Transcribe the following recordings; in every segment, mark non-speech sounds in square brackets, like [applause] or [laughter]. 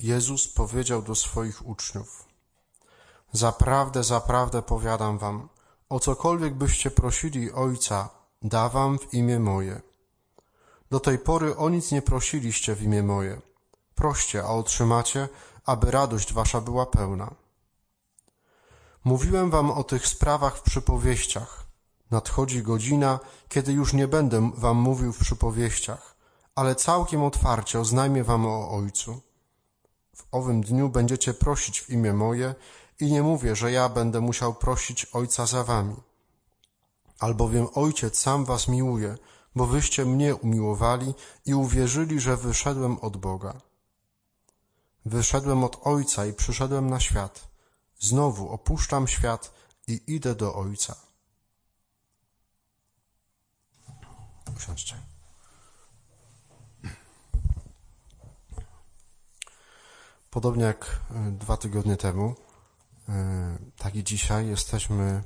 Jezus powiedział do swoich uczniów: Zaprawdę, zaprawdę powiadam wam, o cokolwiek byście prosili Ojca, da wam w imię moje. Do tej pory o nic nie prosiliście w imię moje. Proście, a otrzymacie, aby radość wasza była pełna. Mówiłem wam o tych sprawach w przypowieściach. Nadchodzi godzina, kiedy już nie będę wam mówił w przypowieściach, ale całkiem otwarcie oznajmię wam o Ojcu. W owym dniu będziecie prosić w imię moje i nie mówię, że ja będę musiał prosić Ojca za wami. Albowiem Ojciec sam was miłuje, bo wyście mnie umiłowali i uwierzyli, że wyszedłem od Boga. Wyszedłem od Ojca i przyszedłem na świat. Znowu opuszczam świat i idę do Ojca. Usiądźcie. Podobnie jak e, dwa tygodnie temu, e, tak i dzisiaj jesteśmy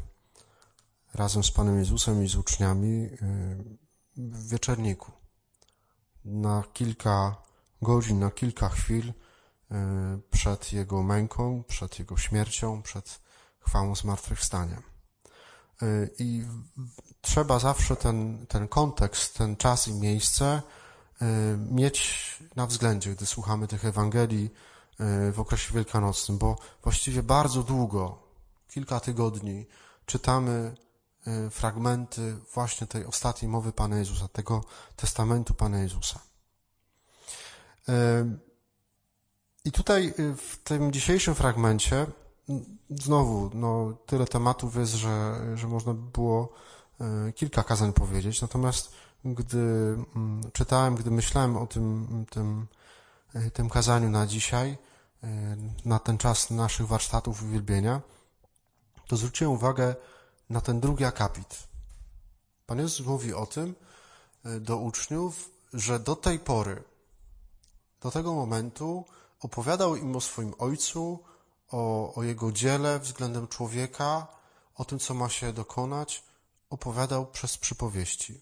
razem z Panem Jezusem i z uczniami e, w wieczerniku. Na kilka godzin, na kilka chwil przed Jego męką, przed Jego śmiercią, przed chwałą zmartwychwstania. I trzeba zawsze ten, ten kontekst, ten czas i miejsce mieć na względzie, gdy słuchamy tych Ewangelii, w okresie wielkanocnym, bo właściwie bardzo długo, kilka tygodni, czytamy e, fragmenty właśnie tej ostatniej mowy Pana Jezusa, tego testamentu Pana Jezusa. E, I tutaj e, w tym dzisiejszym fragmencie znowu, no, tyle tematów jest, że, że można by było kilka kazań powiedzieć, natomiast gdy mm, czytałem, gdy myślałem o tym, tym, tym kazaniu na dzisiaj, na ten czas naszych warsztatów uwielbienia, to zwróciłem uwagę na ten drugi akapit. Pan Jezus mówi o tym e, do uczniów, że do tej pory, do tego momentu opowiadał im o swoim Ojcu, o, o Jego dziele względem człowieka, o tym, co ma się dokonać, opowiadał przez przypowieści.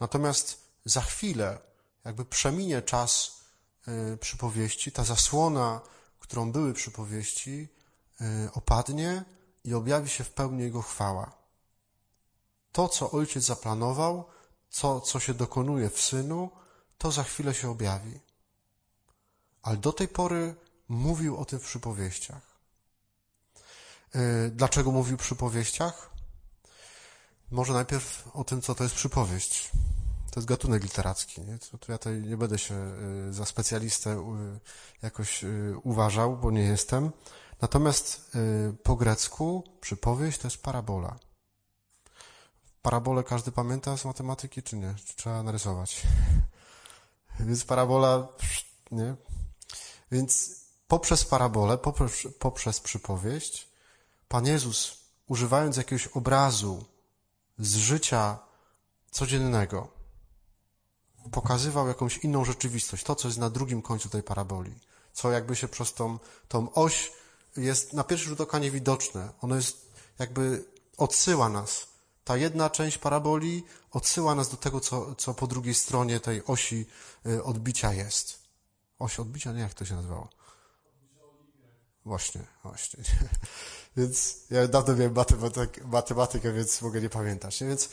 Natomiast za chwilę, jakby przeminie czas E, przypowieści, ta zasłona, którą były przypowieści, e, opadnie i objawi się w pełni Jego chwała. To, co Ojciec zaplanował, co, co się dokonuje w Synu, to za chwilę się objawi. Ale do tej pory mówił o tym w przypowieściach. E, dlaczego mówił w przypowieściach? Może najpierw o tym, co to jest przypowieść. To jest gatunek literacki. Nie? To, to ja tutaj nie będę się y, za specjalistę y, jakoś y, uważał, bo nie jestem. Natomiast po grecku przypowieść to jest parabola. Parabolę każdy pamięta z matematyki, czy nie? Czy trzeba narysować? [laughs] Więc parabola, nie? Więc poprzez parabolę, poprzez, poprzez przypowieść, Pan Jezus, używając jakiegoś obrazu z życia codziennego, pokazywał jakąś inną rzeczywistość, to, co jest na drugim końcu tej paraboli, co jakby się przez tą, tą oś jest na pierwszy rzut oka niewidoczne. Ono jest jakby odsyła nas. Ta jedna część paraboli odsyła nas do tego, co, co po drugiej stronie tej osi y, odbicia jest. Oś odbicia? Nie, jak to się nazywało? Właśnie, właśnie. [laughs] Więc ja dawno miałem matematykę, matematykę, więc mogę nie pamiętać. Więc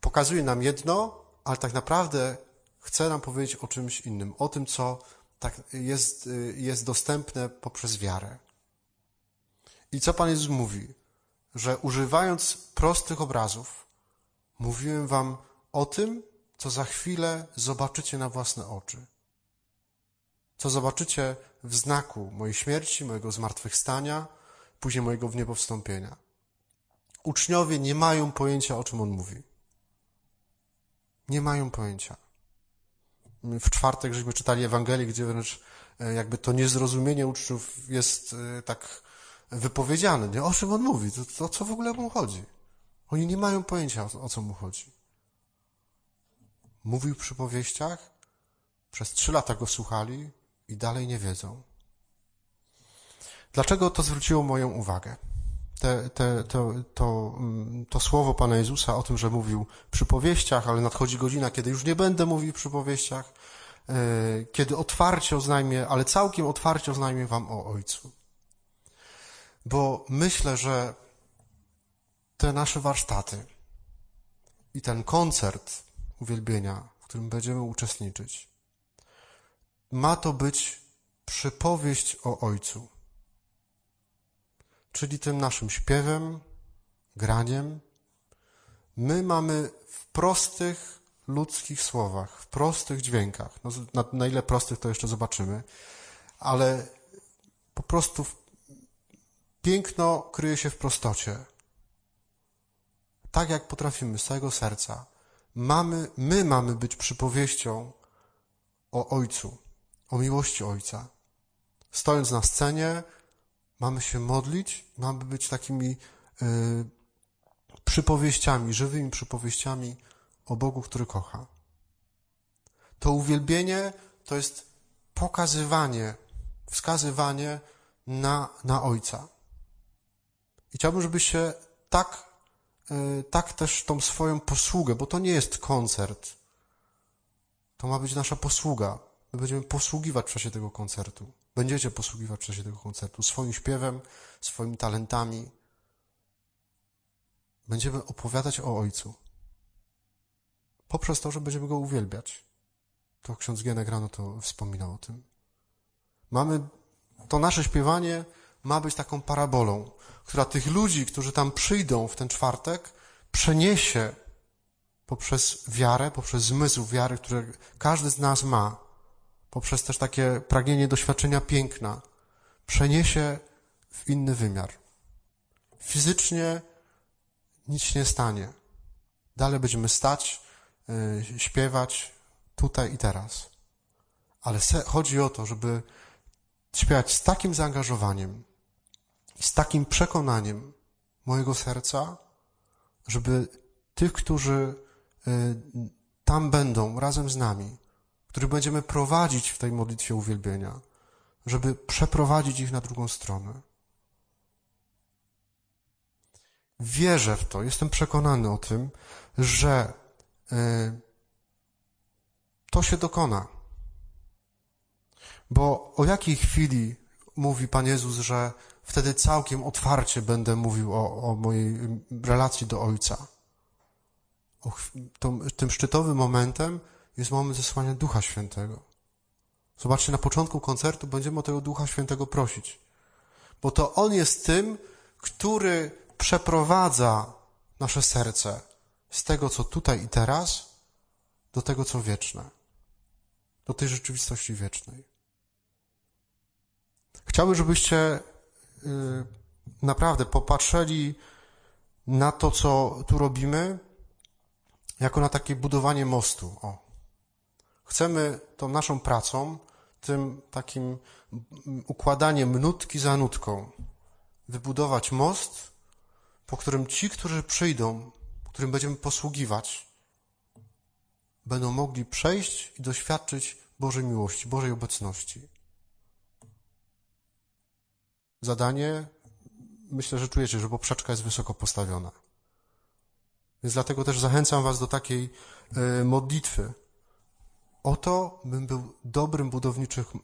pokazuje nam jedno, ale tak naprawdę chce nam powiedzieć o czymś innym, o tym, co tak jest, jest dostępne poprzez wiarę. I co Pan Jezus mówi? Że używając prostych obrazów, mówiłem Wam o tym, co za chwilę zobaczycie na własne oczy. Co zobaczycie w znaku mojej śmierci, mojego zmartwychwstania, później mojego wniebowstąpienia. Uczniowie nie mają pojęcia, o czym on mówi. Nie mają pojęcia. W czwartek żeśmy czytali Ewangelię, gdzie wręcz e, jakby to niezrozumienie uczniów jest e, tak wypowiedziane. Nie? O czym on mówi? To, to co w ogóle mu chodzi? Oni nie mają pojęcia, o, o co mu chodzi. Mówił przy powieściach, przez trzy lata go słuchali i dalej nie wiedzą. Dlaczego to zwróciło moją uwagę? Te, te, to, to, mm, to słowo Pana Jezusa o tym, że mówił przy powieściach, ale nadchodzi godzina, kiedy już nie będę mówił przy powieściach. kiedy otwarcie oznajmię, ale całkiem otwarcie oznajmię Wam o Ojcu. Bo myślę, że te nasze warsztaty i ten koncert uwielbienia, w którym będziemy uczestniczyć, ma to być przypowieść o Ojcu. Czyli tym naszym śpiewem, graniem. My mamy w prostych ludzkich słowach, w prostych dźwiękach, no, na, na ile prostych to jeszcze zobaczymy, ale po prostu piękno kryje się w prostocie. Tak jak potrafimy z całego serca. Mamy, my mamy być przypowieścią o Ojcu, o miłości Ojca. Stojąc na scenie, mamy się modlić, mamy być takimi y, przypowieściami, żywymi przypowieściami o Bogu, który kocha. To uwielbienie to jest pokazywanie, wskazywanie na, na Ojca. I chciałbym, żebyście tak, y, tak też tą swoją posługę, bo to nie jest koncert, to ma być nasza posługa. My będziemy posługiwać w czasie tego koncertu. Będziecie posługiwać w czasie tego koncertu swoim śpiewem, swoimi talentami. Będziemy opowiadać o Ojcu. Poprzez to, że będziemy Go uwielbiać. To ksiądz Gienek rano to wspominał o tym. Mamy, to nasze śpiewanie ma być taką parabolą, która tych ludzi, którzy tam przyjdą w ten czwartek, przeniesie poprzez wiarę, poprzez zmysł wiary, który każdy z nas ma, poprzez też takie pragnienie doświadczenia piękna, przeniesie w inny wymiar. Fizycznie nic nie stanie. Dalej będziemy stać, yy, śpiewać tutaj i teraz. Ale chodzi o to, żeby śpiewać z takim zaangażowaniem, z takim przekonaniem mojego serca, żeby tych, którzy y, tam będą razem z nami, których będziemy prowadzić w tej modlitwie uwielbienia, żeby przeprowadzić ich na drugą stronę. Wierzę w to, jestem przekonany o tym, że y, to się dokona. Bo o jakiej chwili mówi Pan Jezus, że wtedy całkiem otwarcie będę mówił o, o mojej relacji do Ojca. O, tym szczytowym momentem jest moment zesłania Ducha Świętego. Zobaczcie, na początku koncertu będziemy o tego Ducha Świętego prosić. Bo to On jest tym, który przeprowadza nasze serce z tego, co tutaj i teraz, do tego, co wieczne. Do tej rzeczywistości wiecznej. Chciałbym, żebyście Y, naprawdę popatrzyli na to, co tu robimy, jako na takie budowanie mostu. O. Chcemy tą naszą pracą, tym takim układaniem nutki za nutką, wybudować most, po którym ci, którzy przyjdą, którym będziemy posługiwać, będą mogli przejść i doświadczyć Bożej miłości, Bożej obecności zadanie, myślę, że czujecie, że poprzeczka jest wysoko postawiona. Więc dlatego też zachęcam Was do takiej y, modlitwy. Oto bym był dobrym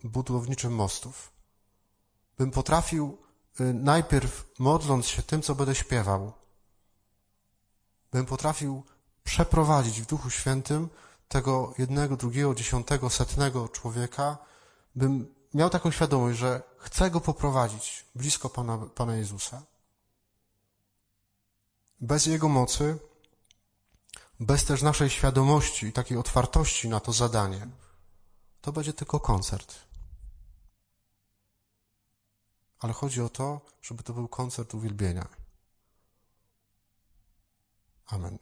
budowniczym mostów. Bym potrafił y, najpierw modląc się tym, co będę śpiewał, bym potrafił przeprowadzić w Duchu Świętym tego jednego, drugiego, dziesiątego, setnego człowieka, bym miał taką świadomość, że chce go poprowadzić blisko Pana, Pana Jezusa. Bez Jego mocy, bez też naszej świadomości i takiej otwartości na to zadanie, to będzie tylko koncert. Ale chodzi o to, żeby to był koncert uwielbienia. Amen.